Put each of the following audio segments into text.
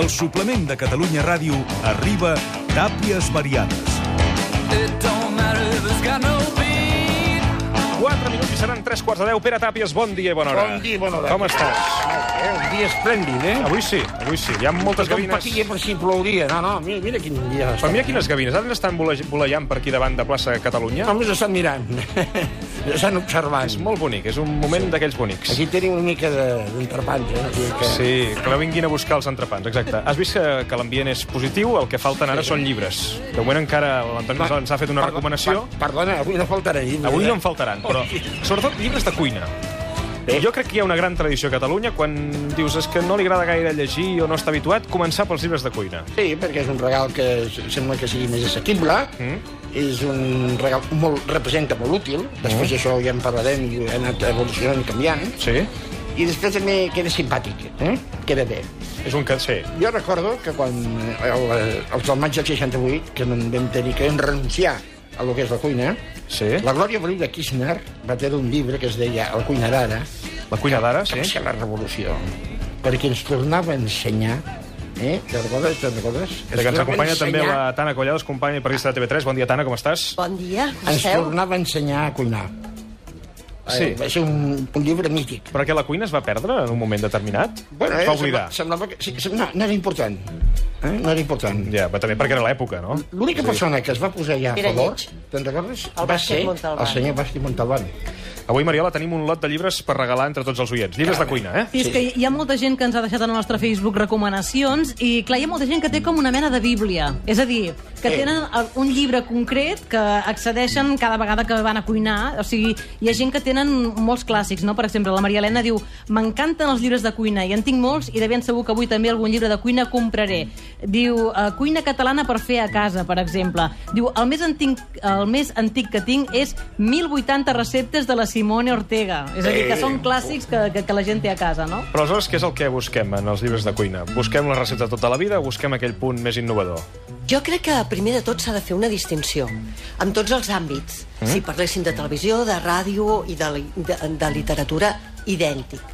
El suplement de Catalunya Ràdio arriba Tàpies Variades. It don't matter if it's got no beat. 4 minuts i seran 3 quarts de 10. Pere Tàpies, bon dia i bona hora. Bon dia i bona hora. Com estàs? Eh, un dia esplèndid, eh? Avui sí, avui sí. Hi ha moltes Com gavines. patia per si plouria. No, no, mira, mira quin dia. Però mira quines gavines. Ara estan vole- voleiant per aquí davant de plaça Catalunya. Només estan mirant. Estan observant. És molt bonic, és un moment d'aquells bonics. Aquí tenim una mica de- d'entrepans, eh? O sigui que... Sí, que no vinguin a buscar els entrepans, exacte. Has vist que, que l'ambient és positiu? El que falten ara són llibres. De moment encara l'Antoni ens ha- fet una Perdó, recomanació. per- Perdona, avui no faltarà llibre. Avui no eh? en faltaran, però sobretot llibres de cuina. Jo crec que hi ha una gran tradició a Catalunya quan dius és que no li agrada gaire llegir o no està habituat, començar pels llibres de cuina. Sí, perquè és un regal que sembla que sigui més assequible, Mm. És un regal molt, representa molt útil, després Mm. d'això ja en parlarem i ha anat evolucionant i canviant, Sí? i després també queda simpàtic, eh? queda bé. És un. Sí. Jo recordo que quan el, els del maig del 68, que vam vam tenir que vam renunciar a lo que és la cuina, Sí? la Glòria Feliu de Kirchner va tenir un llibre que es deia La cuina d'ara, La cuina d'ara, que va sí? ser la revolució, perquè ens tornava a ensenyar Eh? Te'n recordes? Te'n recordes? De que ens acompanya també la Tana Collados, companya i periodista de TV3. Bon dia, Tana, com estàs? Bon dia, Ens tornava a ensenyar a cuinar. Sí. Eh, va ser un, un llibre mític. Però que la cuina es va perdre en un moment determinat? Bueno, es eh, va oblidar. Semblava, semblava que... Sí, que- no, no era important. Eh? No era important. Ja, però també perquè era l'època, no? L'única persona que es va posar ja a favor, te'n recordes? El va ser Montalbán. el senyor Basti Montalbán. Avui, Mariola, tenim un lot de llibres per regalar entre tots els oients. Llibres de cuina, eh? Sí, és que hi ha molta gent que ens ha deixat al nostre Facebook recomanacions i, clar, hi ha molta gent que té com una mena de bíblia. És a dir, que tenen un llibre concret que accedeixen cada vegada que van a cuinar. O sigui, hi ha gent que tenen molts clàssics, no? Per exemple, la Maria Helena diu m'encanten els llibres de cuina i en tinc molts i de ben segur que avui també algun llibre de cuina compraré. Diu, eh, cuina catalana per fer a casa, per exemple. Diu, el més antic, el més antic que tinc és 1080 receptes de la Simone Ortega. És a dir, que són clàssics que, que, que la gent té a casa, no? Però aleshores, què és el que busquem en els llibres de cuina? Busquem la recepta tota la vida o busquem aquell punt més innovador? Jo crec que primer de tot s'ha de fer una distinció en tots els àmbits. Mm? Si parléssim de televisió, de ràdio i de, de, de literatura, idèntic.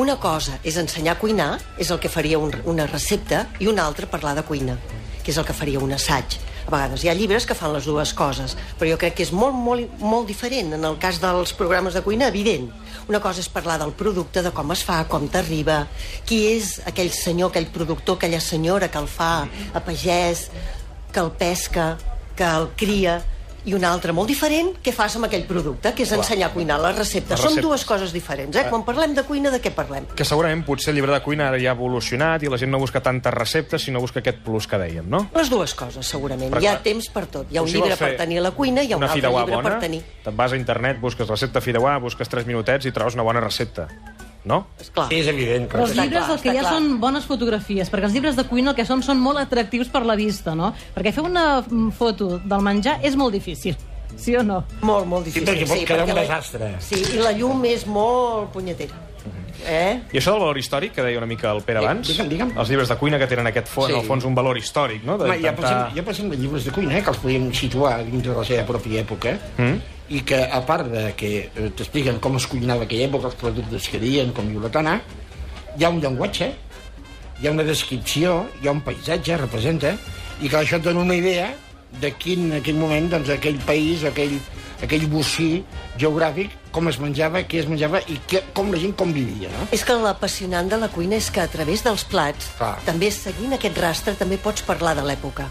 Una cosa és ensenyar a cuinar, és el que faria un, una recepta, i una altra parlar de cuina, que és el que faria un assaig. A vegades hi ha llibres que fan les dues coses, però jo crec que és molt, molt, molt diferent. En el cas dels programes de cuina, evident. Una cosa és parlar del producte, de com es fa, com t'arriba, qui és aquell senyor, aquell productor, aquella senyora que el fa, a pagès, que el pesca, que el cria, i una altra molt diferent, què fas amb aquell producte, que és ensenyar a cuinar les receptes. Les Són dues coses diferents, eh? Quan parlem de cuina, de què parlem? Que segurament potser el llibre de cuina ara ja ha evolucionat i la gent no busca tantes receptes, sinó busca aquest plus que dèiem, no? Les dues coses, segurament. Però hi ha clar, temps per tot. Hi ha un Si llibre per tenir a la cuina i hi ha un altre llibre bona, per tenir... Te'n vas a internet, busques recepta fideuà, busques 3 minutets i trobes una bona recepta. No? Esclar. Sí, és evident. Però els llibres clar, el que hi ha clar. són bones fotografies, perquè els llibres de cuina el que són són molt atractius per la vista, no? Perquè fer una mm, foto del menjar és molt difícil, sí o no? Molt, molt Sí, difícil. perquè pot quedar un la- desastre. Sí, i la llum és molt punyetera. Eh? I això del valor històric, que deia una mica el Pere Eh, abans, digue'm, digue'm. els llibres de cuina que tenen aquest fons, Sí. sí. al fons un valor històric, no? Home, ha, per exemple, hi ha, per exemple, llibres de cuina eh, que els podíem situar dins de la seva pròpia època Mm. I que, a part de que eh, t'expliquen com es cuinava aquella època, els productes que diuen, com diu la Tana, hi ha un llenguatge, hi ha una descripció, hi ha un paisatge, representa, i que això et dona una idea de quin, en quin moment doncs, aquell país, aquell, aquell bocí geogràfic, com es menjava, què es menjava i que, com la gent convivia, no? És que l'apassionant de la cuina és que a través dels plats, Clar. també seguint aquest rastre, també pots parlar de l'època.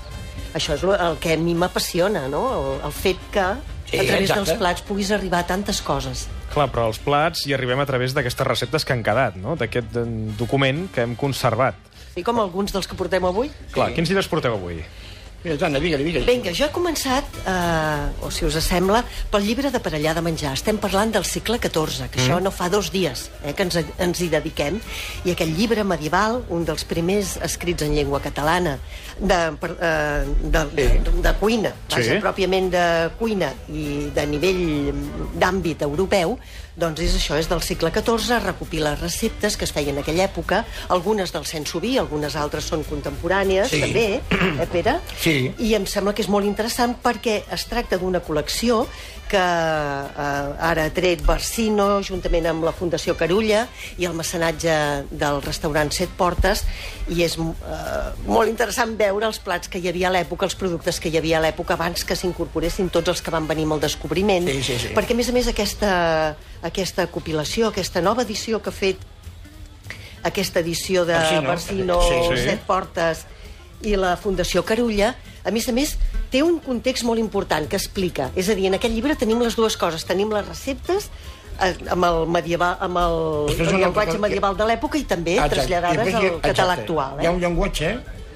Això és el que a mi m'apassiona, no? El, el fet que Sí, a través exacte. dels plats puguis arribar a tantes coses. Clar, però els plats hi arribem a través d'aquestes receptes que han quedat, no? D'aquest eh, document que hem conservat. I com alguns dels que portem avui. Clar, quins llibres porteu avui? Mira, Tana, digue-li, digue-li. Vinga, jo he començat, eh, o si us sembla, pel llibre de parellar de menjar. Estem parlant del segle XIV, que mm. això no fa dos dies eh, que ens, ens hi dediquem. I aquest llibre medieval, un dels primers escrits en llengua catalana, de, per, eh, de, de, de cuina, vaja, Sí. pròpiament de cuina i de nivell d'àmbit europeu, Doncs és això, és del segle XIV, recopila receptes que es feien en aquella època, algunes del cens soví, algunes altres són contemporànies, Sí. també, eh, Pere? Sí. I em sembla que és molt interessant perquè es tracta d'una col·lecció que eh, ara ha tret Barsino, juntament amb la Fundació Carulla i el mecenatge del restaurant Set Portes, i és eh, molt interessant veure els plats que hi havia a l'època, els productes que hi havia a l'època abans que s'incorporessin tots els que van venir amb el descobriment. Sí, sí, sí. Perquè, a més a més, aquesta, aquesta compilació, aquesta nova edició que ha fet aquesta edició de Barsino. Barsino, Sí, sí. Set Portes i la Fundació Carulla, a més a més, té un context molt important que explica. És a dir, en aquest llibre tenim les dues coses. Tenim les receptes eh, amb el, medieval, amb el, el llenguatge que- medieval de l'època i també Exacte. traslladades després al català exacte. actual. Hi ha Eh? un llenguatge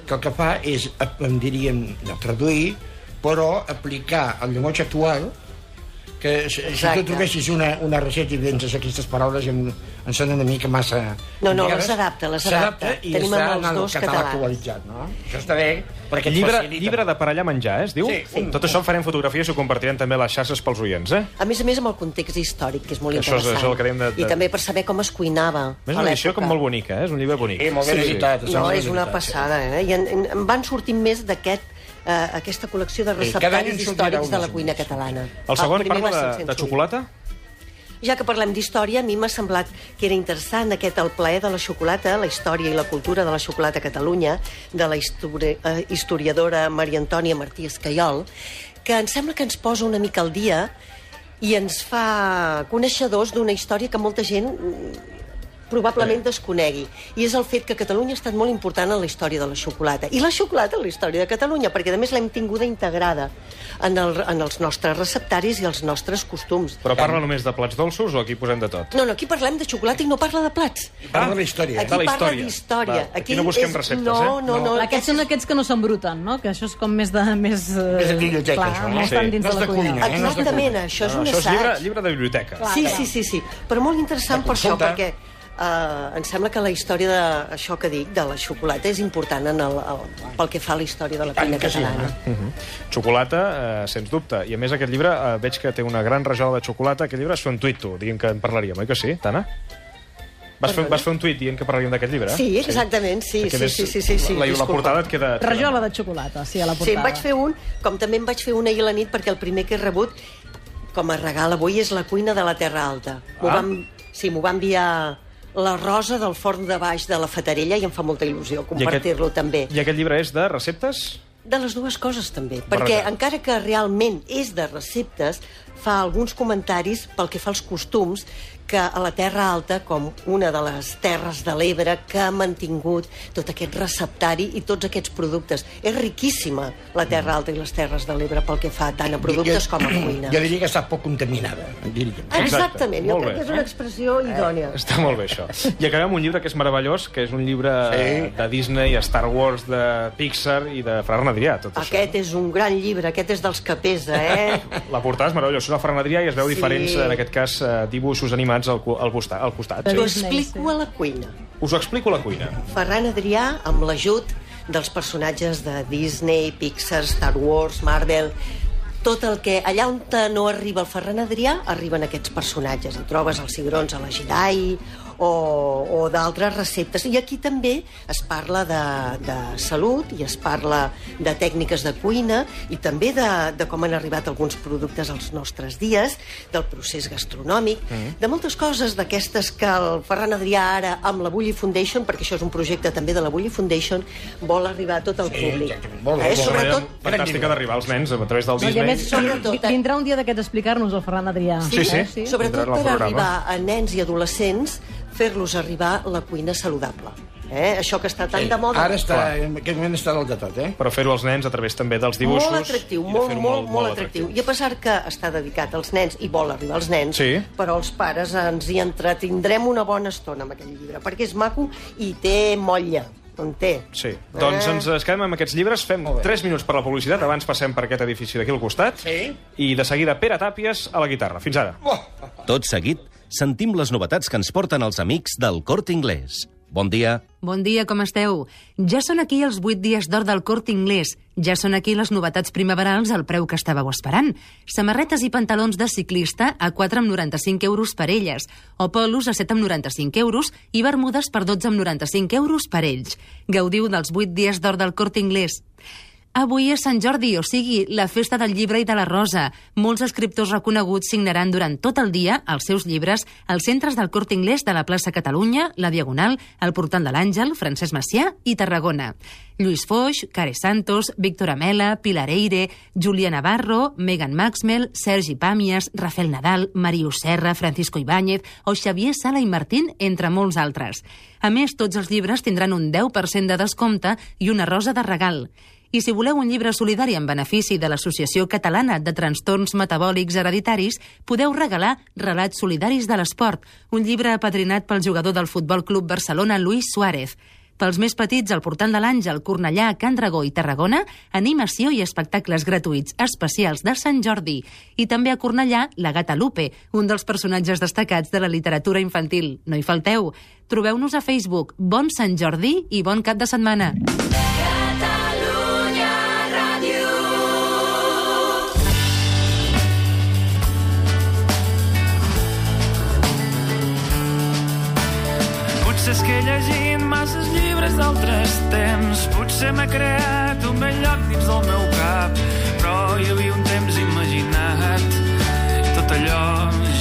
que el que fa és, eh, en diríem, no traduir, però aplicar el llenguatge actual que si, si Exacte. tu trobessis una, una recepta i penses aquestes paraules em, em sonen una mica massa... No, no, les adapta, les s'adapta adapta. i Tenim està en els el dos català catalans. actualitzat, no? Això està bé, perquè et Llibre, facilita llibre de per allà menjar, eh, es diu? Sí, un- Tot això en farem fotografies i ho compartirem també a les xarxes pels oients, eh? A més a més, amb el context històric, que és molt Això és- interessant. això és el que de- de- I també per saber com es cuinava A més, una edició com molt bonica, eh? És un llibre bonic. Sí, molt ben editat. em No, és una sí. passada, eh? I en, en, en van sortint més d'aquest eh, aquesta col·lecció de en receptaris històrics de la cuina catalana. El segon primer parla de, el de xocolata? Ja que parlem d'història, a mi m'ha semblat que era interessant aquest El plaer de la xocolata, la història i la cultura de la xocolata a Catalunya, de la histori eh, historiadora Maria Antònia Martí Escaiol, que em sembla que ens posa una mica al dia i ens fa coneixedors d'una història que molta gent probablement desconegui. I és el fet que Catalunya ha estat molt important en la història de la xocolata. I la xocolata en la història de Catalunya, perquè a més l'hem tinguda integrada en, el, en els nostres receptaris i els nostres costums. Però parla només de plats dolços o aquí posem de tot? No, no, aquí parlem de xocolata i no parla de plats. Parla de la història. Aquí de la parla història. d'història. Va, aquí no busquem receptes, no, eh? No, no, Aquests són aquests que no s'embruten, no? Que això és com més de... Més, eh, Més de biblioteca, clar, això, no? No Sí. estan dins No és de la de cuina. cuina, eh? no és de Exactament, això és No, un això és assaig. llibre, llibre de biblioteca. Clar. Sí, sí, sí, sí. Però molt interessant per això, perquè uh, em sembla que la història de això que dic, de la xocolata, és important en el, el, pel que fa a la història de la cuina que sí, catalana. Xocolata, eh, sens dubte. I a més aquest llibre eh, veig que té una gran rajola de xocolata. Aquest llibre és fer un tuit, tu, dient que en parlaríem, oi que sí, Tana? Vas fer, vas fer un tuit dient que parlaríem d'aquest llibre? Sí, exactament, sí, sí, és- sí, sí, sí, sí, la, la portada et queda... Rajola de xocolata, sí, a la portada. Sí, en vaig fer un, com també en vaig fer un ahir a la nit, perquè el primer que he rebut com a regal avui és la cuina de la Terra Alta. Ah. vam, sí, m'ho va enviar la Rosa del forn de baix de la Fatarella i em fa molta il·lusió compartir-lo també. I aquest llibre és de receptes? De les dues coses també, perquè encara que realment és de receptes, fa alguns comentaris pel que fa als costums que a la Terra Alta, com una de les terres de l'Ebre, que ha mantingut tot aquest receptari i tots aquests productes. És riquíssima la Terra Alta i les terres de l'Ebre pel que fa tant a productes com a cuina. Jo diria que està poc contaminada, diria. Exactament, jo Molt crec bé. que és una expressió idònia. Està molt bé, això. I acabem amb un llibre que és meravellós, que és un llibre Sí. de Disney, Star Wars, de Pixar i de Ferran Adrià, tot això. Aquest és un gran llibre, aquest és dels que pesa, eh? La portada és meravellosa, és Ferran Adrià i es veu Sí. diferents, en aquest cas, eh, dibuixos animats al, al, costat, al costat. T'ho Sí. Explico a la cuina. Us ho explico a la cuina. Ferran Adrià, amb l'ajut dels personatges de Disney, Pixar, Star Wars, Marvel, tot el que... Allà on no arriba el Ferran Adrià, arriben aquests personatges. Hi trobes els cigrons a la Jedi o, o d'altres receptes. I aquí també es parla de, de salut i es parla de tècniques de cuina i també de, de com han arribat alguns productes als nostres dies, del procés gastronòmic, Mm. de moltes coses d'aquestes que el Ferran Adrià ara amb la Bulli Foundation, perquè això és un projecte també de la Bulli Foundation, vol arribar a tot el Sí, públic. Molt bé, eh? molt. Sobretot, Fantàstica d'arribar als nens a través del No, I a Disney. més, Sobretot, vi- eh? vindrà un dia d'aquest a explicar-nos el Ferran Adrià. Sí, sí. Eh? sí. sobretot Vindrà al per programa. arribar a nens i adolescents, fer-los arribar la cuina saludable. Eh? Això que està tan de moda. Ara està, en aquest moment està dalt de tot, eh? Però fer-ho als nens a través també dels dibuixos. molt atractiu, molt, fer-ho molt, molt, atractiu. I a pesar que està dedicat als nens i vol arribar als nens, Sí. però els pares ens hi entretindrem una bona estona amb aquest llibre, perquè és maco i té motlla. En té. Sí. Doncs Eh? ens es quedem amb aquests llibres, fem 3 minuts per la publicitat, abans passem per aquest edifici d'aquí al costat, Sí. i de seguida Pere Tàpies a la guitarra. Fins ara. Tot seguit, sentim les novetats que ens porten els amics del Corte Inglés. Bon dia. Bon dia, com esteu? Ja són aquí els 8 dies d'or del Corte Inglés. Ja són aquí les novetats primaverals al preu que estàveu esperant. Samarretes i pantalons de ciclista a 4,95 euros per elles, o polos a 7,95 euros i bermudes per 12,95 euros per ells. Gaudiu dels 8 dies d'or del Corte Inglés. Avui és Sant Jordi, o sigui, la festa del llibre i de la rosa. Molts escriptors reconeguts signaran durant tot el dia els seus llibres als centres del Corte Inglés de la plaça Catalunya, la Diagonal, el Portal de l'Àngel, Francesc Macià i Tarragona. Lluís Foix, Care Santos, Víctor Amela, Pilar Eire, Julia Navarro, Megan Maxwell, Sergi Pàmies, Rafael Nadal, Marius Serra, Francisco Ibáñez o Xavier Sala i Martín, entre molts altres. A més, tots els llibres tindran un 10% de descompte i una rosa de regal. I si voleu un llibre solidari en benefici de l'Associació Catalana de Trastorns Metabòlics Hereditaris, podeu regalar Relats Solidaris de l'Esport, un llibre apadrinat pel jugador del Futbol Club Barcelona, Luis Suárez. Pels més petits, al Portal de l'Àngel, Cornellà, Can Dragó i Tarragona, animació i espectacles gratuïts especials de Sant Jordi. I també a Cornellà, la gata Lupe, un dels personatges destacats de la literatura infantil. No hi falteu. Trobeu-nos a Facebook. Bon Sant Jordi i bon cap de setmana. És que he llegit masses llibres d'altres temps. Potser m'he creat un bell lloc dins del meu cap. Però hi havia un temps imaginat. Tot allò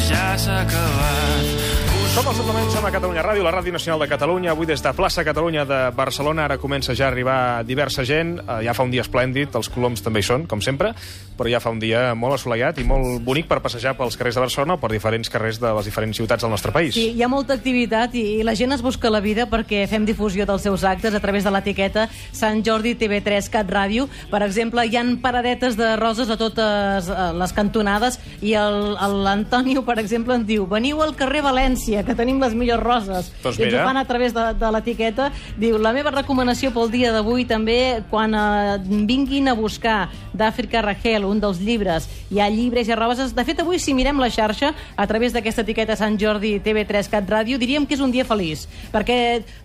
ja s'ha acabat. Som al suplement, som a Catalunya Ràdio, la Ràdio Nacional de Catalunya. Avui des de plaça Catalunya de Barcelona ara comença ja a arribar diversa gent. Eh, Ja fa un dia esplèndid, els coloms també hi són, com sempre, però ja fa un dia molt assolellat i molt bonic per passejar pels carrers de Barcelona o per diferents carrers de les diferents ciutats del nostre país. Sí, hi ha molta activitat i, i la gent es busca la vida perquè fem difusió dels seus actes a través de l'etiqueta Sant Jordi TV3 Cat Ràdio. Per exemple, hi han paradetes de roses a totes eh, les cantonades i l'Antonio, per exemple, ens diu veniu al carrer València, que tenim les millors roses. Doncs I ens ho fan a través de, de l'etiqueta. Diu, la meva recomanació pel dia d'avui també, quan eh, vinguin a buscar d'Àfrica Rachel, un dels llibres, hi ha llibres i roses. De fet, avui, si mirem la xarxa, a través d'aquesta etiqueta Sant Jordi TV3 Cat Ràdio, diríem que és un dia feliç, perquè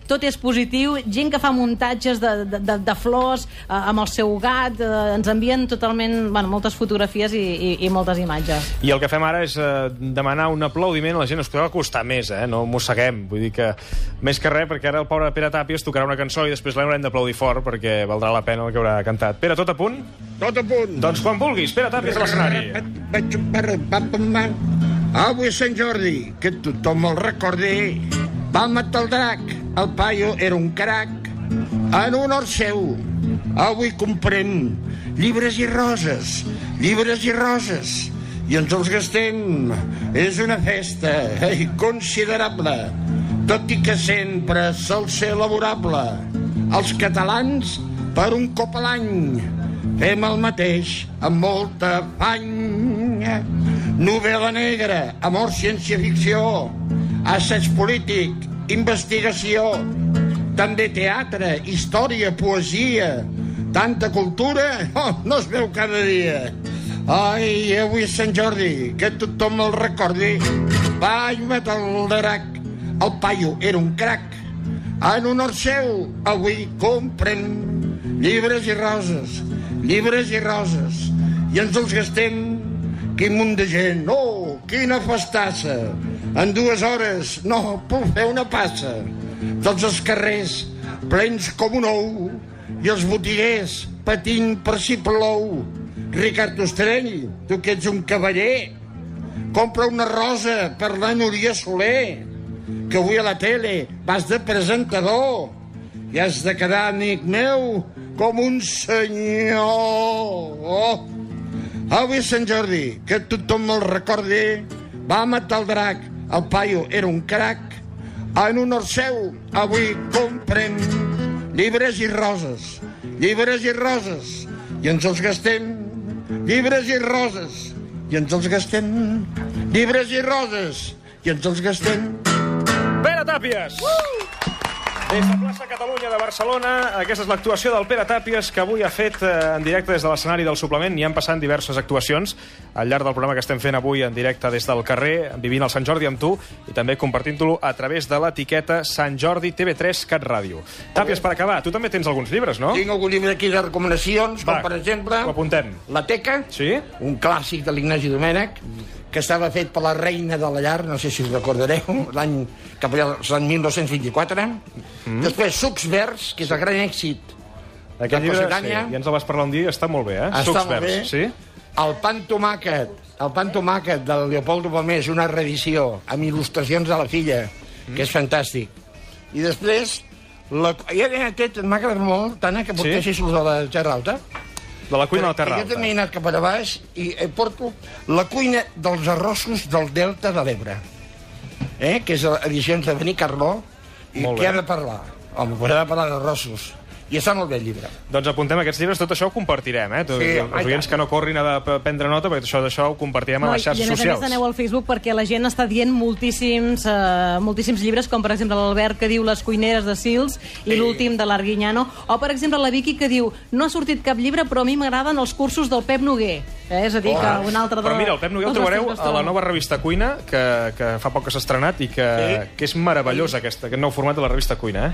tot és positiu, gent que fa muntatges de, de, de, de flors eh, amb el seu gat, eh, ens envien totalment, bueno, moltes fotografies i, i, i moltes imatges. I el que fem ara és eh, demanar un aplaudiment a la gent. Us podeu acostar més, eh? No mosseguem. Vull dir que, més que res, perquè ara el pobre Pere Tàpies tocarà una cançó i després l'haurem d'aplaudir fort perquè valdrà la pena el que haurà cantat. Pere, tot a punt? Tot a punt. Doncs quan vulguis, Pere Tàpies a l'escenari. Avui és Sant Jordi, que tothom el recordi. Va matar el drac, el paio era un crac. En honor seu, avui comprem llibres i roses, llibres i roses. I ens els gastem. És una festa eh, considerable, tot i que sempre sol ser laborable. Els catalans, per un cop a l'any, fem el mateix amb molta afany. Novel·la negra, amor, ciència-ficció, assaig polític, investigació, també teatre, història, poesia, tanta cultura, oh, no es veu cada dia. Ai, avui és Sant Jordi, que tothom el recordi. Vaig matar el drac, el paio era un crac. En honor seu, avui comprem llibres i roses, llibres i roses, i ens els gastem. Quin munt de gent, oh, quina festassa. En dues hores no puc fer una passa. Tots els carrers plens com un ou i els botiguers patint per si plou. Ricard Ostrell, tu que ets un cavaller, compra una rosa per la Núria Soler, que avui a la tele vas de presentador i has de quedar, amic meu, com un senyor. Oh. Avui Sant Jordi, que tothom el recordi, va matar el drac, el paio era un crac. En honor seu, avui comprem llibres i roses, llibres i roses, i ens els gastem, llibres i roses, i ens els gastem, llibres i roses, i ens els gastem. Pere Tàpies! Des de plaça Catalunya de Barcelona, aquesta és l'actuació del Pere Tàpies, que avui ha fet eh, en directe des de l'escenari del suplement. N'hi han passant diverses actuacions al llarg del programa que estem fent avui en directe des del carrer, vivint el Sant Jordi amb tu, i també compartint-lo a través de l'etiqueta Sant Jordi TV3 Cat Ràdio. Tàpies, per acabar, tu també tens alguns llibres, no? Tinc algun llibre aquí de recomanacions, Va, com per exemple... ho apuntem. La Teca, Sí? un clàssic de l'Ignasi Domènech, que estava fet per la reina de la llar, no sé si us recordareu, l'any cap allà, l'any 1924. Mm. Després, Sucs Verds, que és el gran èxit Aquest de llibre, sí, ja ens el vas parlar un dia, està molt bé, eh? Està Sucs molt bé. verds, sí? El pan tomàquet, el pan tomàquet del Leopoldo Pomés, una reedició amb il·lustracions de la filla, mm. que és fantàstic. I després, la, ja aquest m'ha agradat molt, tant que portessis sí? de la Terra Alta. De la cuina de la Terra Jo Alta. també he anat cap a baix i eh, porto la cuina dels arrossos del Delta de l'Ebre, eh? que és edicions de Benicarló, i Molt què bé. ha de parlar? Home, pues ha de parlar d'arrossos. I està molt bé el llibre. Doncs apuntem aquests llibres, tot això ho compartirem, eh? Sí, Sí, els i oients que no corrin a prendre nota, perquè això d'això ho compartirem a les I xarxes a més a socials. més aneu al Facebook perquè la gent està dient moltíssims, uh, moltíssims llibres, com per exemple l'Albert que diu Les cuineres de Sils i l'últim de l'Arguinyano, o per exemple la Vicky que diu no ha sortit cap llibre però a mi m'agraden els cursos del Pep Noguer. Eh? És a dir, que un altre de... Però mira, el Pep Noguer el trobareu a la nova revista Cuina, que, que fa poc que s'ha estrenat i que, Sí. que és meravellós aquest, aquest nou format de la revista Cuina. Eh?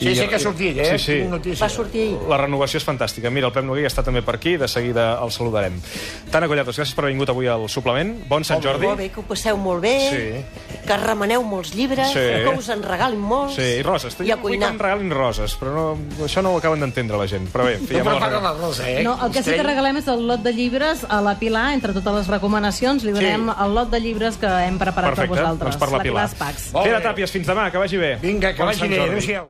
Sí, sí que ha sortit, eh? Sí, sí. Notícia. Va sortir ahir. La renovació és fantàstica. Mira, el Pep Noguer ja està també per aquí, de seguida el saludarem. Tana Collatos, gràcies per haver vingut avui al suplement. Bon Sant Jordi. Molt bé, que ho passeu molt bé, Sí. que remeneu molts llibres, Sí. que us en regalin molts. Sí, i roses. I a Vull que em regalin roses, però no, això no ho acaben d'entendre la gent. Però bé, en fi, ja No regal- la rosa, eh? No, el que sí que regalem és el lot de llibres a la Pilar, entre totes les recomanacions, li donem el lot de llibres que hem preparat Perfecte, per vosaltres. doncs per la Pilar. Pilar Spax. Bé. Tàpies, fins demà, que vagi bé. Vinga, que Bon vagi bé. Adéu-siau.